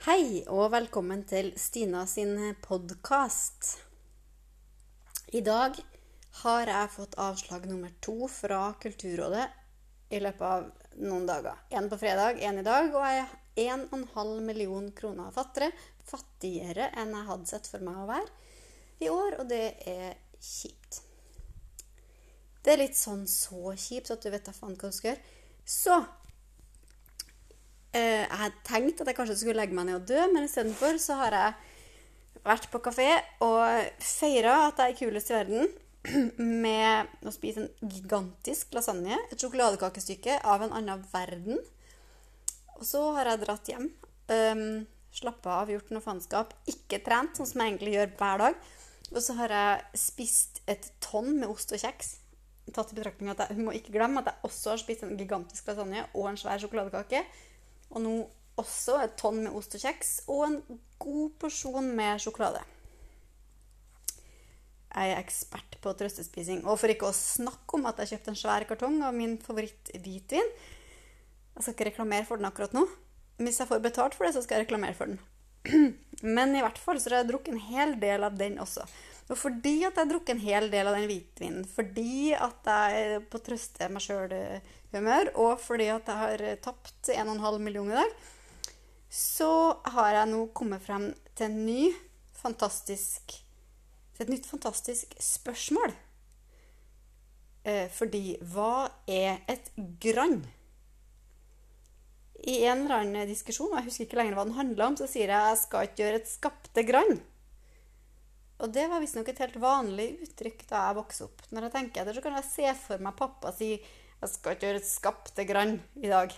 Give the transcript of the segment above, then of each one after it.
Hei og velkommen til Stina sin podkast. I dag har jeg fått avslag nummer to fra Kulturrådet i løpet av noen dager. En på fredag, en i dag, og jeg er 1,5 million kroner fattigere, fattigere enn jeg hadde sett for meg å være i år, og det er kjipt. Det er litt sånn så kjipt at du vet da faen hva du skal gjøre. Så eh, jeg hadde tenkt at jeg kanskje skulle legge meg ned og dø, men istedenfor så har jeg vært på kafé og feira at jeg er kulest i verden med å spise en gigantisk lasagne, et sjokoladekakestykke av en annen verden. Og så har jeg dratt hjem, um, slappa av, gjort noe faenskap, ikke trent, sånn som jeg egentlig gjør hver dag. Og så har jeg spist et tonn med ost og kjeks. Tatt i betraktning at jeg må ikke glemme at jeg også har spist en gigantisk lasagne og en svær sjokoladekake. Og nå også et tonn med ost og kjeks og en god porsjon med sjokolade. Jeg er ekspert på trøstespising. Og for ikke å snakke om at jeg kjøpte en svær kartong av min favoritt-hvitvin. Jeg skal ikke reklamere for den akkurat nå. Hvis jeg får betalt for det, så skal jeg reklamere for den. Men i hvert fall så har jeg drukket en hel del av den også. Og fordi at jeg har drukket en hel del av den hvitvinen, fordi at jeg på trøste meg sjøl-humør, og fordi at jeg har tapt 1,5 millioner i dag, så har jeg nå kommet frem til ny til et nytt fantastisk spørsmål. Eh, fordi hva er et grann? I en eller annen diskusjon, og jeg husker ikke lenger hva den handla om, så sier jeg 'jeg skal ikke gjøre et skapte grann'. Og det var visstnok et helt vanlig uttrykk da jeg vokste opp. Når jeg tenker etter, så kan jeg se for meg pappa si 'jeg skal ikke gjøre et skapte grann i dag'.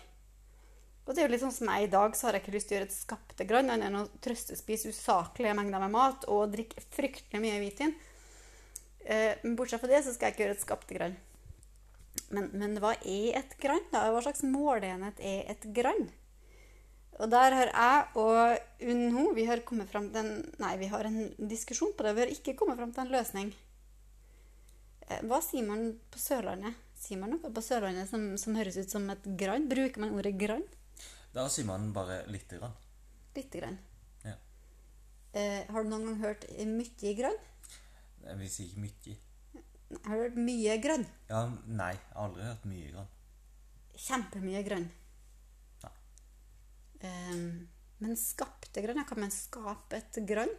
Og det er jo litt sånn som jeg i dag, så har jeg ikke lyst til å gjøre et skapte grann annet enn å trøstespise usaklige mengder med mat og drikke fryktelig mye hvitvin. Eh, men bortsett fra det så skal jeg ikke gjøre et skapte grann. Men, men hva er et grann, da? Hva slags måleenhet er et grann? Og der har jeg og Unno vi har kommet frem til en, Nei, vi har en diskusjon på det. Vi har ikke kommet frem til en løsning. Eh, Hva sier man på Sørlandet? Sier man noe på Sørlandet som, som høres ut som et grann? Bruker man ordet grann? Da sier man bare lite grann. Lite grann. Ja. Eh, har du noen gang hørt mye grann? Vi sier si ikke mye. Har du hørt mye grønn? Ja, nei, jeg har aldri hørt mye grønn. Kjempemye grønn. Nei. Um, men skapte grønn? Kan man skape et grønn?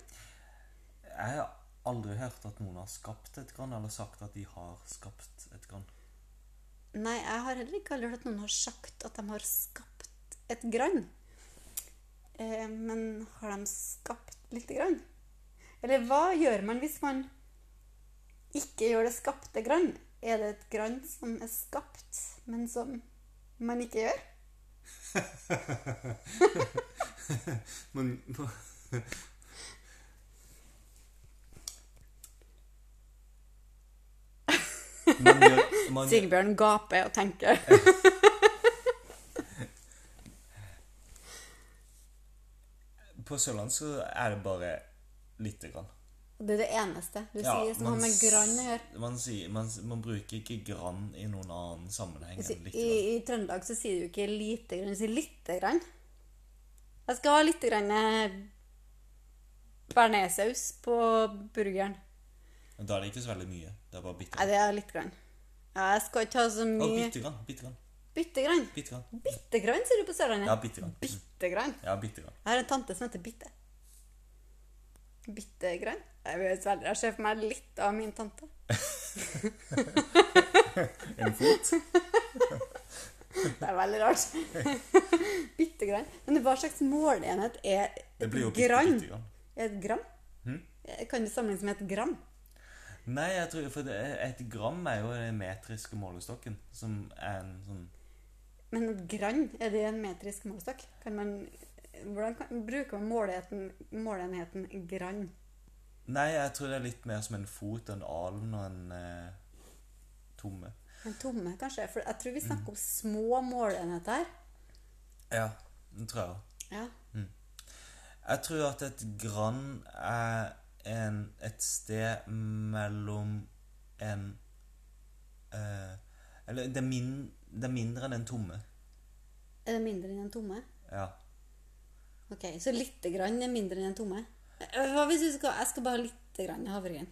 Jeg har aldri hørt at noen har skapt et grønn, eller sagt at de har skapt et grønn. Nei, jeg har heller ikke aldri hørt at noen har sagt at de har skapt et grønn. Eh, men har de skapt lite grann? Eller hva gjør man hvis man ikke gjør det skapte grann? Er det et grann som er skapt, men som man ikke gjør? man, man gjør, man, Sigbjørn gaper og tenker. På Sørlandet så er det bare lite grann. Det er det eneste du Ja, sier som har med grann å gjøre. Man, sier, man, man bruker ikke grann i noen annen sammenheng Altså, enn I, lite grann. I Trøndelag så sier du ikke lite grann, du sier lite grann. Jeg skal ha lite grann eh, bearnéssaus på burgeren. Men Da er det ikke så veldig mye. Det er bare bitte Nei, det er litt grann. Ja, jeg skal ikke ha så mye Å, grann. Bitte grann. Bitte grann. Bitte grann. Bitte grann, sier du på Sørlandet. Ja, bitte grann. Bitte grann. Ja, bitte grann. Jeg har en tante som heter Bitte. Bitte grann. Jeg vet veldig, jeg ser for meg litt av min tante. En fot. Det er veldig rart. bitte grann. Men hva slags måleenhet er Det et grann? Er et gram? Hmm? Kan det sammenlignes med et gram? Nei, jeg tror, for det, et gram er jo den metriske målestokken, som er en sånn Men et grann, er det en metrisk målestokk? Kan man, hvordan kan, bruker man måleenheten, måleenheten grann? Nei, jeg tror det er litt mer som en fot, en alen og en eh, tomme. En tomme, kanskje? For jeg tror vi snakker om små måleenheter her. Ja, det tror jeg òg. Ja. Jeg tror at et grann er en, et sted mellom en eh, Eller det er, min, det er mindre enn en tomme. Er det mindre enn en tomme? Ja. Ok, Så lite grann er mindre enn en tomme? Eh, Hva hvis du skal Jeg skal bare ha lite grann havregryn.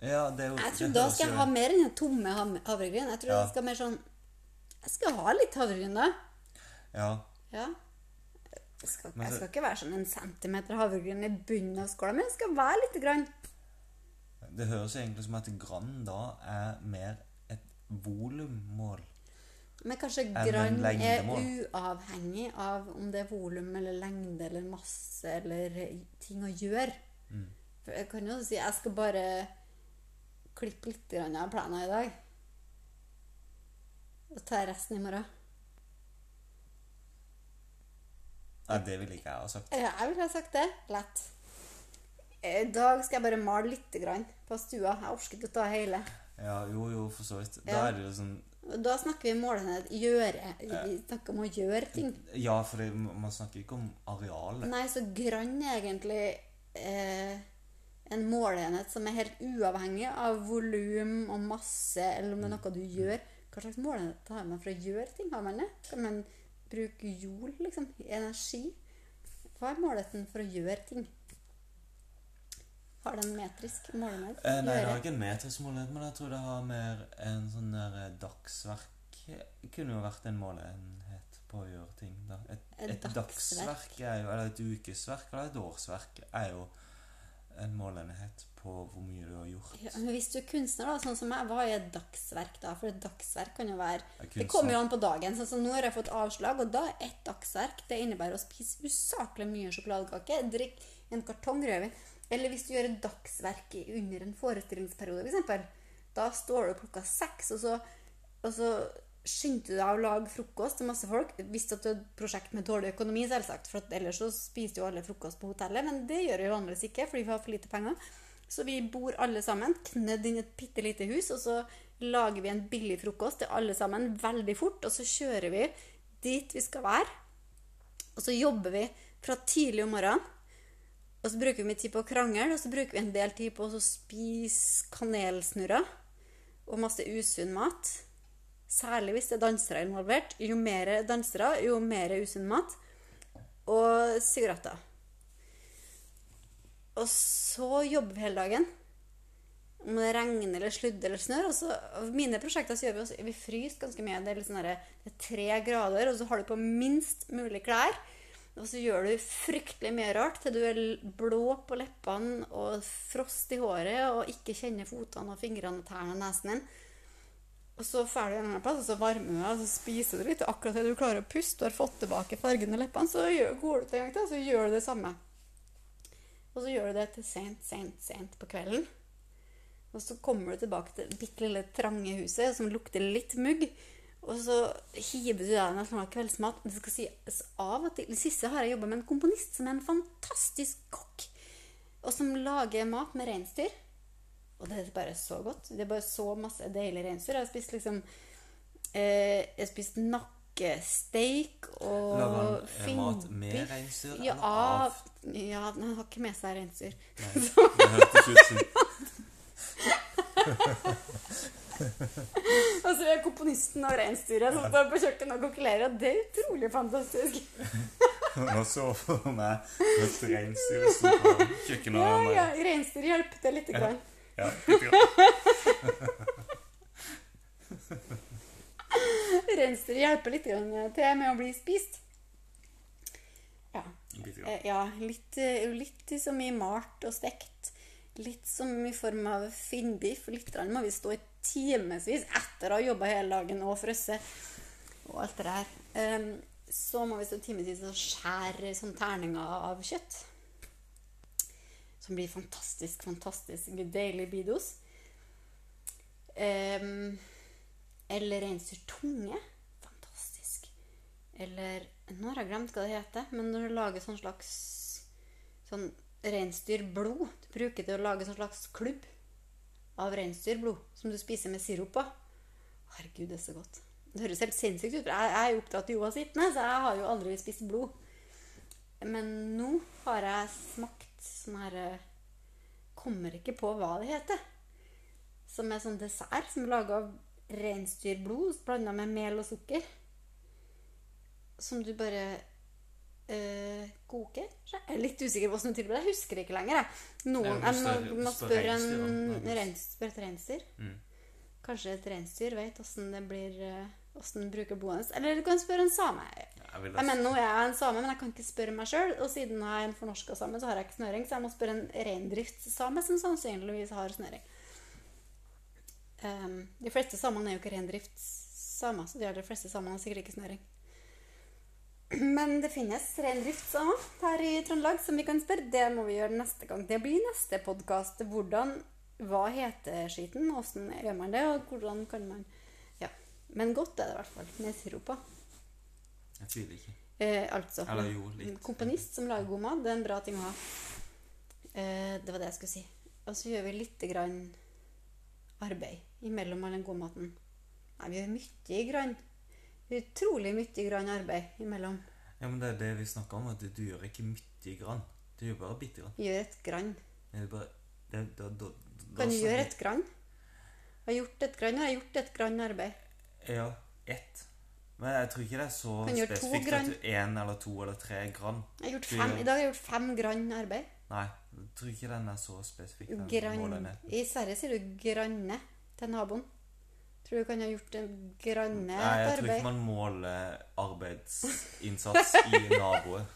Ja, det er jo Jeg tror da skal jeg ha mer enn en tomme havregryn. Jeg tror Ja. jeg skal mer sånn Jeg skal ha litt havregryn, da. Ja. Ja. Jeg skal, jeg skal ikke være sånn en centimeter havregryn i bunnen av skåla, men jeg skal være lite grann. Det høres egentlig som at grann da er mer et volummål. Men kanskje grann er uavhengig av om det er volum eller lengde eller masse eller ting å gjøre. Mm. For jeg kan jo si jeg skal bare klippe litt av plenen i dag. Og ta resten i morgen. Nei, det ville ikke jeg ha sagt. Ja, jeg ville ha sagt det. Lett. I dag skal jeg bare male litt grann på stua. Jeg orker ikke å ta hele. Ja, jo, jo, for så vidt. Da er det jo sånn Da snakker vi målenhet. Gjøre. Vi snakker om å gjøre ting. Ja, for man snakker ikke om arealet. Nei, så grann er egentlig eh, en måleenhet som er helt uavhengig av volum og masse, eller om det er noe du gjør. Hva slags målenhet har man for å gjøre ting? Har man det? Kan man bruke jord, liksom? Energi? Hva er målenheten for å gjøre ting? Har det en metrisk målenhet? Eh, nei, det har ikke en metrisk målenhet, men jeg tror det har mer en sånn der eh, dagsverk kunne jo vært en målenhet på å gjøre ting, da. Et, Et et dagsverk. dagsverk er jo Eller et ukesverk eller et årsverk er jo en målenhet på hvor mye du har gjort. Ja, men hvis du er kunstner, da, sånn som meg, hva er et dagsverk da? For et dagsverk kan jo være Det kommer jo an på dagen. Sånn som nå har jeg fått avslag, og da er et dagsverk Det innebærer å spise usaklig mye sjokoladekake, drikke en kartong rødvin. Eller hvis du gjør et dagsverk under en forestillingsperiode, f.eks. Da står du klokka seks, og så, og så skyndte du deg å lage frokost til masse folk. Hvis du har et prosjekt med dårlig økonomi, selvsagt. For ellers så spiser jo alle frokost på hotellet. Men det gjør vi vanligvis ikke, fordi vi har for lite penger. Så vi bor alle sammen knødd inn i et bitte lite hus, og så lager vi en billig frokost til alle sammen veldig fort. Og så kjører vi dit vi skal være. Og så jobber vi fra tidlig om morgenen. Og så bruker vi mye tid på å krangle, og så bruker vi en del tid på å spise kanelsnurrer og masse usunn mat. Særlig hvis det er dansere involvert. Jo mer dansere, jo mer usunn mat. Og sigaretter. Og så jobber vi hele dagen. Om det regner eller sludder eller snør. Og så, og mine prosjekter så gjør vi også Vi fryser ganske mye. Det er, litt sånn her, det er tre grader, og så har du på minst mulig klær. Og så gjør du fryktelig mye rart til du er blå på leppene og frost i håret og ikke kjenner fotene og fingrene og tærne og nesen din. Og så drar du en annen plass, og så varmer du deg, og så spiser du litt. Og akkurat til du klarer å puste og har fått tilbake fargen i leppene, så går du til en gang til, og så gjør du det samme. Og så gjør du det til sent, sent, sent på kvelden. Og så kommer du tilbake til det bitte lille trange huset som lukter litt mugg. Og så hiver du deg noe kveldsmat. Det skal sies av til. I det siste har jeg jobba med en komponist som er en fantastisk kokk. Og som lager mat med reinsdyr. Og det er bare så godt. Det er bare så masse deilig reinsdyr. Jeg har spist liksom eh, Jeg har spist nakkesteik og Lager han eh, mat med reinsdyr Ja, av? ja, han har ikke med seg reinsdyr. Det hørtes ut som Og så er komponisten og reinsdyret som står på kjøkkenet og kokulerer. Og det er utrolig fantastisk. Nå så for meg et reinsdyr som på kjøkkenet Ja, ja, reinsdyr hjelper til lite Grann. ja, litt grann. Hjelper litt til med å bli spist. Ja. Eh, ja litt, eh, litt som i malt og stekt. Litt som i form av finnbiff. Litt må vi stå i timevis etter å ha jobba hele dagen og frosset og alt det der. Så må vi stå timevis og skjære sånn terninger av kjøtt. Som blir fantastisk, fantastisk deilig bidos. Eller reinsdyrtunge. Fantastisk. Eller Nå har jeg glemt hva det heter, men når du lager sånn slags sånn reinsdyrblod Du bruker det til å lage sånn slags klubb av reinsdyrblod som du spiser med sirup på. Herregud, det er så godt. Det høres helt sinnssykt ut. for Jeg er jo opptatt av Joa sittende, så jeg har jo aldri spist blod. Men nå har jeg smakt sånn her eh, Kommer ikke på hva det heter. Som er sånn dessert som er laga av reinsdyrblod blanda med mel og sukker. Som du bare eh, koke. Jeg er litt usikker på hvordan du tilbereder. Jeg husker det ikke lenger. Jeg. Noen, jeg må, må spørre en et reinsdyr. Mm. Kanskje et reinsdyr vet hvordan det blir Åssen det bruker boende. Eller du kan spørre en same. Jeg Jeg mener, nå er jeg en same, men jeg kan ikke spørre meg sjøl. Og siden jeg er en fornorska same, så har jeg ikke snøring. Så jeg må spørre en reindriftssame som sannsynligvis har snøring. Um, de fleste samene er jo ikke reindriftssamer, så de aller fleste samene har sikkert ikke snøring. Men det finnes reindrift her i Trøndelag som vi kan spørre. Det må vi gjøre neste gang. Det blir neste podkast. Hvordan Hva heter skiten? Hvordan gjør man det? Og hvordan kan man Ja. Men godt er det i hvert fall. Med sirup. Jeg tviler ikke. Eh, altså Eller jo, litt. komponist som lager god mat, det er en bra ting å ha. Eh, det var det jeg skulle si. Og så gjør vi litt grann arbeid imellom all den gode maten. Nei, vi gjør mye grann. Utrolig mye grann arbeid imellom. Ja, men det er det vi snakker om, at du, du gjør ikke mye grann. Du gjør bare bitte grann. Gjør et grann. Det er bare, det, da, da, da, Kan du gjøre et grann? Har gjort et grann, har jeg gjort et grann arbeid. Ja, ett. Men jeg tror ikke det er så du spesifikt at du én eller to eller tre grann. Jeg har gjort fem, I dag har jeg gjort fem grann arbeid. Nei, jeg tror ikke den er så spesifikk. Grann. I Sverige sier du granne til naboen. Tror du kan ha gjort en granne Nei, jeg tror ikke man måler arbeidsinnsats i naboer.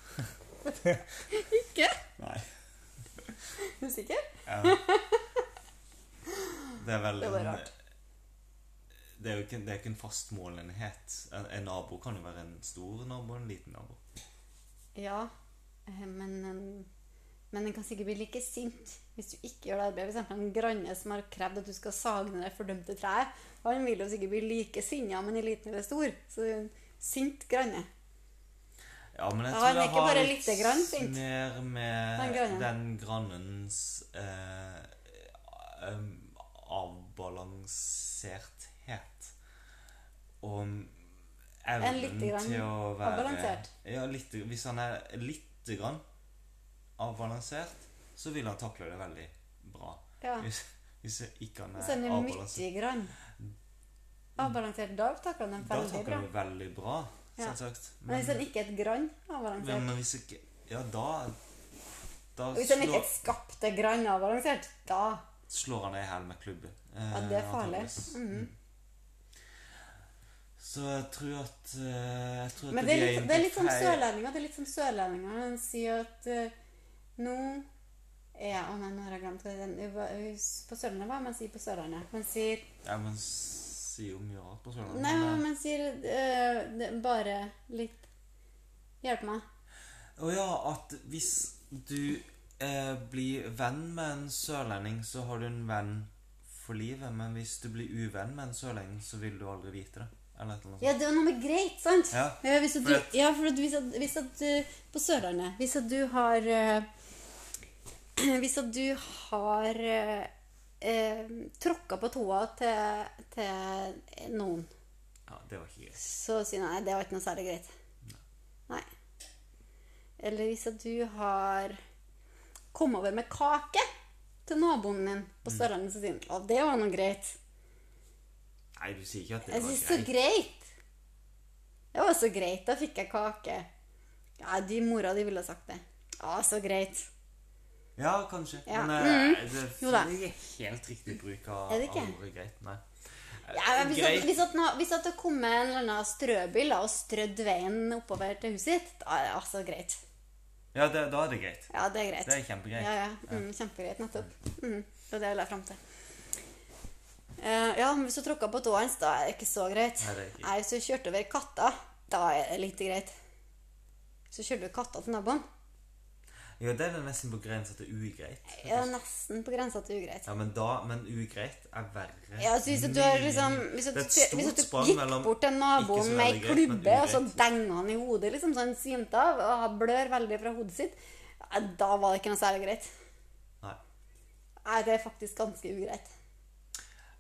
Ikke? Nei. Du er sikker? Ja. Det er vel Det var rart. Det er jo ikke, det er ikke en fast målenhet. En, en nabo kan jo være en stor nabo og en liten nabo. Ja, eh, men, en- men en kan sikkert bli like sint hvis du ikke gjør det arbeidet. F.eks. en granne som har krevd at du skal sage ned det fordømte treet. Han vil jo sikkert bli like sinna, men i liten eller stor. Så en sint granne. Ja, men jeg tror han er det har litt mer med Den den grannens eh, avbalanserthet. Og En evnen til å være avbalansert. Ja, litt, hvis han er lite grann avbalansert, så vil han takle det veldig bra. Ja. Hvis, hvis ikke han Og hvis er er avbalansert. Avbalansert dag takler han den veldig bra. da takler han det veldig bra, Ja. selvsagt. Men hvis han ikke er et grann avbalansert men hvis ikke Ja, da Da hvis han ikke er et skapte grann avbalansert, da slår han deg i hæl med klubb. eh, Ja, det er farlig. Mm Mhm. Mm. Så jeg tror at eh, Jeg tror at Men det er litt, det er litt som sørlendinger. Det er litt som sørlendinger. Han sier at eh, nå er Å nei, nå har jeg glemt hva den På Sørlandet, hva man sier på Sørlandet? Man sier Ja, man sier jo mye rart på Sørlandet. Nei, men, eh, man sier det, bare litt Hjelp meg. Å ja, at hvis du eh, blir venn med en sørlending, så har du en venn for livet. Men hvis du blir uvenn med en sørlending, så vil du aldri vite det. Eller eller Ja, det er noe med greit, sant? Ja, hvis at du, ja, for at hvis at, hvis at du På Sørlandet Hvis at du har eh, Hvis du har eh, eh, tråkka på tåa til, til noen Ja, det var ikke greit. så sier nei, det var ikke noe særlig greit. Nei. Eller hvis du har kommet over med kake til naboen din på Mm. Sørlandet, så sier han det var noe greit. Nei, du sier ikke at det Jeg var synes så greit. greit. Det var så greit. Da fikk jeg kake. Ja, de mora di ville sagt det. Å, så greit. Ja, kanskje. Ja. Men mm -hmm. det da. er ikke helt riktig bruk av av ordet greit. Nei. Ja, hvis, at, hvis, at, nå- hvis at det kommer en eller annen strøbil da, og strødd veien oppover til huset ditt, da er det altså greit. Ja, det, da er det greit. Ja, det er greit. Det er kjempegreit. Ja, ja. Mm, kjempegreit, nettopp. Mm, det er det jeg frem fram til. Uh, ja, men hvis du tråkka på tåa hans, da er det ikke så greit. Nei, det ikke Nei, Hvis du kjørte over katta, da er det litt greit. Så kjørte du katta til naboen. Ja, det er nesten på grensa til ugreit. Ja, nesten på grensa til ugreit. Ja, men da Men ugreit er verre. Ja, så hvis du har liksom Hvis du, hvis at du gikk bort til naboen med ei klubbe, og så denga han i hodet, liksom, så han svimte av og blør veldig fra hodet sitt, ja, da var det ikke noe særlig greit. Nei. Nei, det er faktisk ganske ugreit.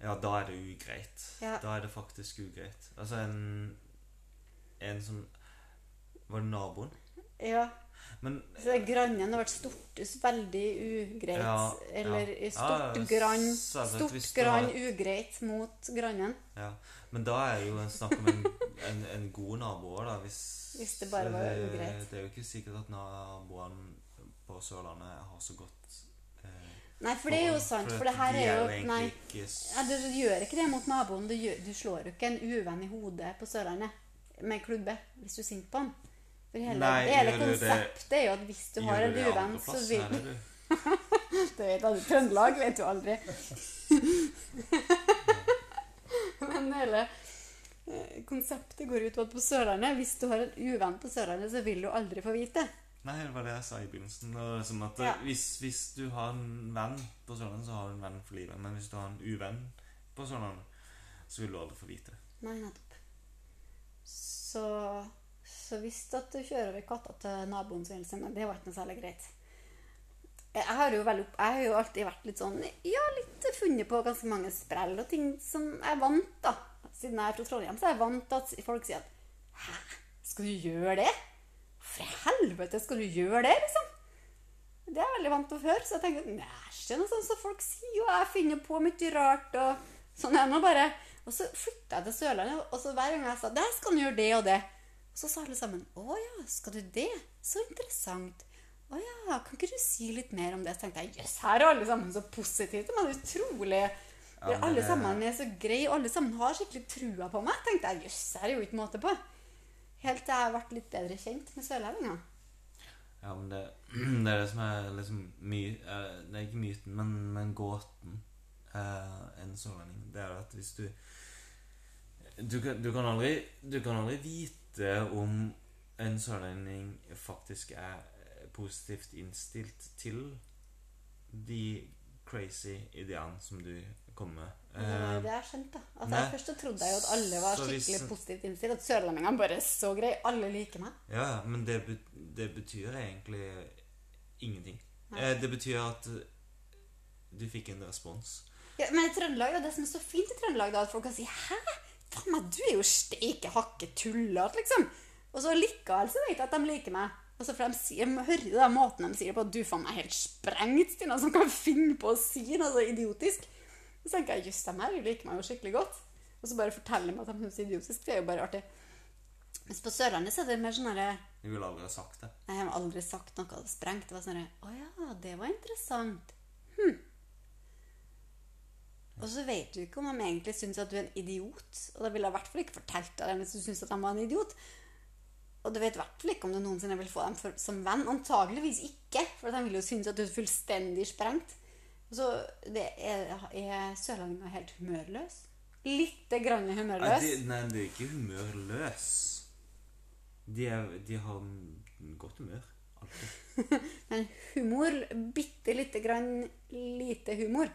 Ja, da er det ugreit. Ja. Da er det faktisk ugreit. Altså en En som Var det naboen? Ja. Men Så grannen har vært stort, veldig ugreit. Ja, eller ja. stort Ja, grann Stort hvis grann har- ugreit mot grannen. Ja, men da er det jo snakk om en, en, en god nabo da. Hvis, Hvis det bare var ugreit. Det er jo ikke sikkert at naboene på Sørlandet har så godt eh, Nei, for det er jo sant. for For det her de er jo Nei. Ja, du, du gjør ikke det mot naboen. Du, gjør, du slår jo ikke en uvenn i hodet på Sørlandet med klubbe hvis du er sint på han. For hele, Nei, det hele det- konseptet er jo at hvis du har en det uvenn, så vil eller du? Det vet alle. Trøndelag vet du aldri. Men hele eh, konseptet går ut på at på Sørlandet, hvis du har en uvenn på Sørlandet, så vil du aldri få vite. Nei, det var det jeg sa i begynnelsen. Det at Ja. hvis, hvis du har en venn på Sørlandet, så har du en venn for livet. Men hvis du har en uvenn på Sørlandet, så vil du aldri få vite det. Nei, nettopp. Så, så hvis at du kjører over katta til naboen sin, det var ikke noe særlig greit. Jeg har opp, jeg har jo alltid vært litt sånn Ja, litt funnet på ganske mange sprell og ting som jeg er vant, da. Siden jeg er fra Trondheim, så er jeg vant til at folk sier at Hæ, skal du gjøre det? For helvete skal du gjøre det, liksom? Det er jeg veldig vant til å høre, så jeg tenker Næsj, det er noe sånt som folk sier, og jeg finner på mye rart, og sånn er nå bare. Og så flytta jeg til Sørlandet, og så hver gang jeg sa Der skal du gjøre det og det. Og så sa alle sammen Å ja, skal du det? Så interessant. Å ja, kan ikke du si litt mer om det? Så tenkte jeg jøss, her er alle sammen så positive. De er utrolig Ja, Alle det- sammen er så greie, og alle sammen har skikkelig trua på meg. tenkte jeg, jøss, her er jo ikke måte på. Helt til jeg ble litt bedre kjent med sørlendinger. Ja, men det, det er det som er liksom my, eh, Det er ikke myten, men, men gåten eh, en sørlending. Det er at hvis du du kan, du, kan aldri, du kan aldri vite om en sørlending faktisk er eh, positivt innstilt til de crazy ideene som du kommer med. Men det er skjønt, da. Altså, nei. jeg Først trodde jeg jo at alle var Så hvis- skikkelig positivt innstilt. At sørlendingene bare så greie. Alle liker meg. Ja, men det, det betyr egentlig ingenting. Nei. Eh, det betyr at eh, du fikk en respons. Ja, men i Trøndelag, det som er så fint i Trøndelag, da, at folk kan si 'hæ? Faen meg, du er jo steike hakke tullete', liksom. Og så likevel så vet jeg at de liker meg. Og så får de si, jeg hører da, måten de sier det på, 'du faen meg helt sprengt', Stina, som kan finne på å si noe så idiotisk. Så tenker jeg 'jøss, de her liker meg jo skikkelig godt'. Og så bare forteller de at de syns det er idiotisk. Det er jo bare artig. Mens på Sørlandet så er det mer sånn herre Jeg ville aldri ha sagt det. Jeg har aldri sagt noe sprengt. Det var sånn Å ja, det var interessant. Hm. Og så vet du ikke om de egentlig syns at du er en idiot. Og da ville jeg i hvert fall ikke fortalt deg det hvis du syns at de var en idiot. Og du vet i hvert fall ikke om du noensinne vil få dem for, som venn. Antageligvis ikke, for de vil jo synes at du er fullstendig sprengt. Så det er, er sørlendinger helt humørløs. Lite grann Nei, humørløs. de, nei, det er ikke humørløs. De, er, de har godt humør. Alltid. Men humor, bitte lite grann lite humor.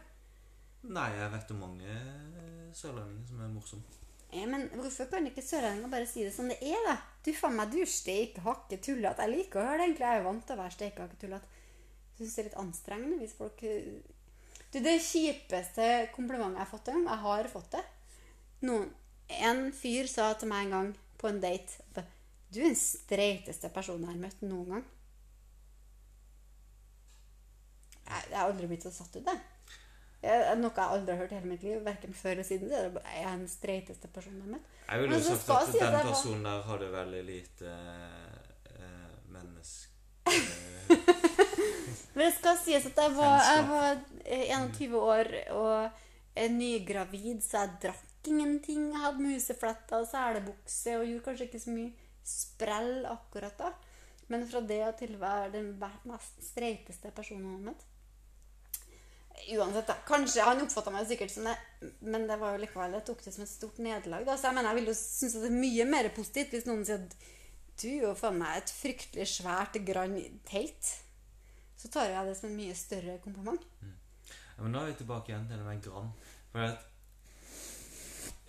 Nei, jeg vet om mange sørlendinger som er morsomme. Ja, men hvorfor kan ikke sørlendinger bare si det som det er, da? Du faen meg, du hakke tullete. Jeg liker å høre det, egentlig. Jeg er jo vant til å være steike hakke tullete. Syns det er litt anstrengende hvis folk eh, Du, det kjipeste komplimentet jeg har fått en gang Jeg har fått det. Noen, en fyr sa til meg en gang på en date at du er den streiteste personen jeg har møtt noen gang. Jeg, jeg har aldri blitt så satt ut, jeg. Jeg- Noe jeg aldri har hørt i hele mitt liv, verken før eller siden. Så er jeg er den streiteste personen jeg har møtt. Jeg ville jo sagt at si den personen der hadde veldig lite eh, menneske... Men det skal sies at jeg var, jeg var eh, 21 år og er nygravid, så jeg drakk ingenting. Jeg hadde musefletter og selebukse og gjorde kanskje ikke så mye sprell akkurat da. Men fra det til å være den mest streiteste personen jeg har møtt Uansett, da. Kanskje han oppfatta meg sikkert som det, men det var jo likevel jeg tok det som et stort nederlag. Så jeg mener, jeg vil jo synes at det er mye mer positivt hvis noen sier at du er jo faen meg et fryktelig svært grann telt. Så tar jeg det som en mye større kompliment. Ja, men da er vi tilbake igjen til det med grann. For at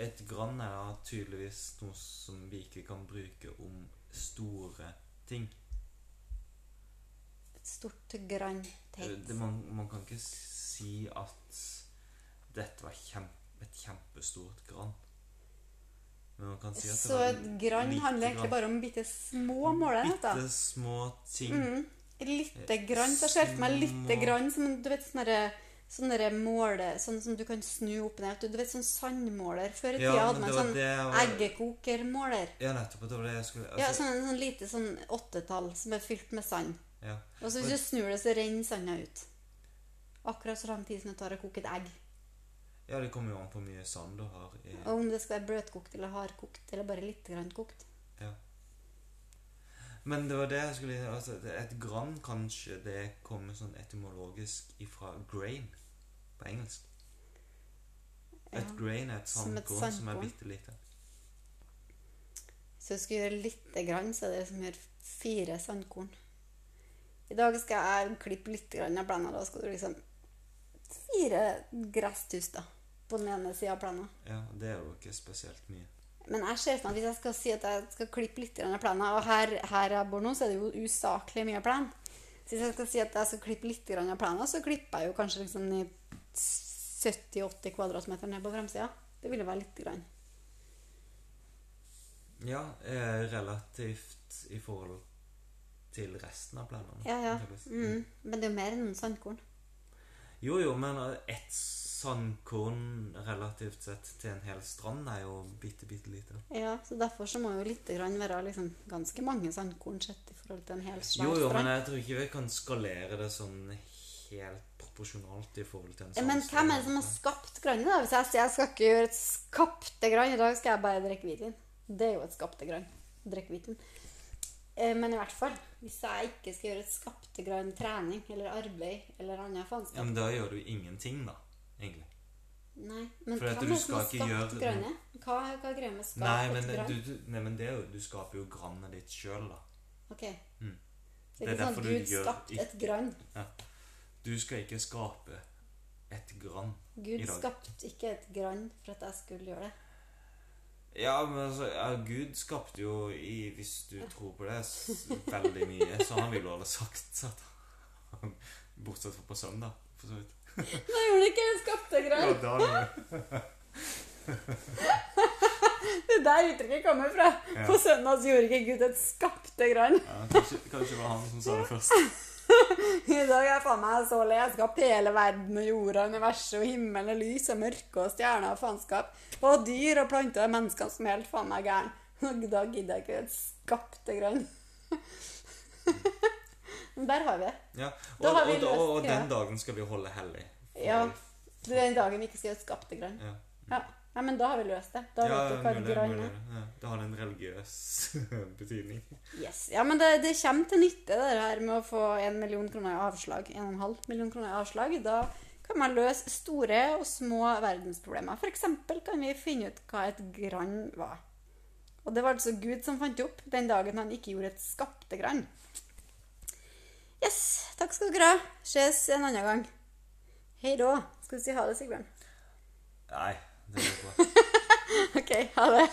et grann er da tydeligvis noe som vi ikke kan bruke om store ting. Et stort grann telt. Man, man kan ikke si at dette var kjempe, et kjempestort grann. Men man kan si at det Så var et grann handler egentlig bare om bitte små måler. vet. Bitte små ting. Mm. Lite grann. Så jeg ser for meg lite grann som du vet sånne Sånne måle, sånn som du kan snu opp ned. Du vet sånn sandmåler. Før i Ja, tida hadde man sånn var- eggekokermåler. Ja, nettopp. Det var det jeg skulle Ja, altså, sånn, en sånn lite sånn åttetall som er fylt med sand. ja. Og så hvis du snur det, så renner sanda ut. Akkurat så lang tid som det tar å koke et egg. ja, det kommer jo an på hvor mye sand du har i Og om det skal være bløtkokt eller hardkokt, eller bare litt grann kokt. Ja. Men det var det jeg skulle altså, Et grann, kanskje det kommer sånn etymologisk ifra grain på engelsk. Et Ja. grain er et sandkorn som er bitte lite. Så jeg skal gjøre lite grann, så er det som gjør fire sandkorn. I dag skal jeg klippe litt av blenda. Da skal du liksom fire gresstust da, på den ene sida av plenen. Ja, det er jo ikke spesielt mye. Men jeg ser for meg at hvis jeg skal si at jeg skal klippe litt grann av plenen, og her, her jeg bor nå, så er det jo usaklig mye plen. Så hvis jeg skal si at jeg skal klippe litt av plenen, så klipper jeg jo kanskje liksom i 70-80 kvadratmeter ned på fremsida. Det ville være litt grann. Ja, relativt i forhold til resten av planene. Ja, ja. Mm. Men det er jo mer enn sandkorn. Jo, jo, men eh, ett sandkorn relativt sett til en hel strand er jo bitte, bitte lite. Ja, så derfor så må jo lite grann være liksom ganske mange sandkorn sett i forhold til en hel svær Jo, jo, men jeg tror ikke vi kan skalere det sånn helt proporsjonalt i forhold til en sandstrand. Men hvem er det som har skapt grannet, da? Hvis jeg sier jeg skal ikke gjøre et skapte grann, i dag skal jeg bare drikke hvitvin. Det er jo et skapte grann. Drikke hvitvin. Eh, Men i hvert fall, hvis jeg ikke skal gjøre et skapte grann trening eller arbeid eller annet Ja, men da gjør du ingenting, da. Egentlig. Nei, men For er skal ikke skapt grannet? Hva, hva greier med skapt Nei, men, grann? du, du, nei, men det er jo Du skaper jo grannet ditt sjøl, da. Ok. Mm. Det Det er er ikke sånn at Gud skapte et grann. Du skal ikke skape et grann. Gud i dag. Gud skapte ikke et grann for at jeg skulle gjøre det. Ja, men altså ja, Gud skapte jo i Hvis du tror på det, veldig mye. Så han ville jo alle sagt at han Bortsett fra på søndag, for så vidt. Nei, gjorde ikke en skapte grann? Ja, da det- er der uttrykket kommer fra. Ja. På søndag så gjorde ikke Gud et skapte grann. ja, kanskje, kanskje det var han som sa det først. I dag er jeg faen meg så skapt hele verden og jorda, universet og himmelen og lys og mørke og stjerner og faenskap. Og dyr og planter og mennesker som er helt faen meg gæren. Da gidder jeg ikke et skapte grønn. Der har vi det. Ja, og, Da har og, vi og, løst og, den dagen skal vi holde hellig. For- Ja. Den dagen vi ikke skal gjøre skapte grønn. Ja. Ja. Nei, men da har vi løst det. Da ja, vet du hva mulig, er. Ja, det har en religiøs betydning. Yes. Ja, men det, det kommer til nytte, det her med å få en million kroner i avslag. En og en halv million kroner i avslag. Da kan man løse store og små verdensproblemer. Eksempel kan vi finne ut hva et grann var. Og det var altså Gud som fant opp den dagen han ikke gjorde et skapte grann. Yes. Takk skal dere ha. Ses en annen gang. Hei da. Skal du si ha det, Sigbjørn? Nei, det går bra. OK, ha det.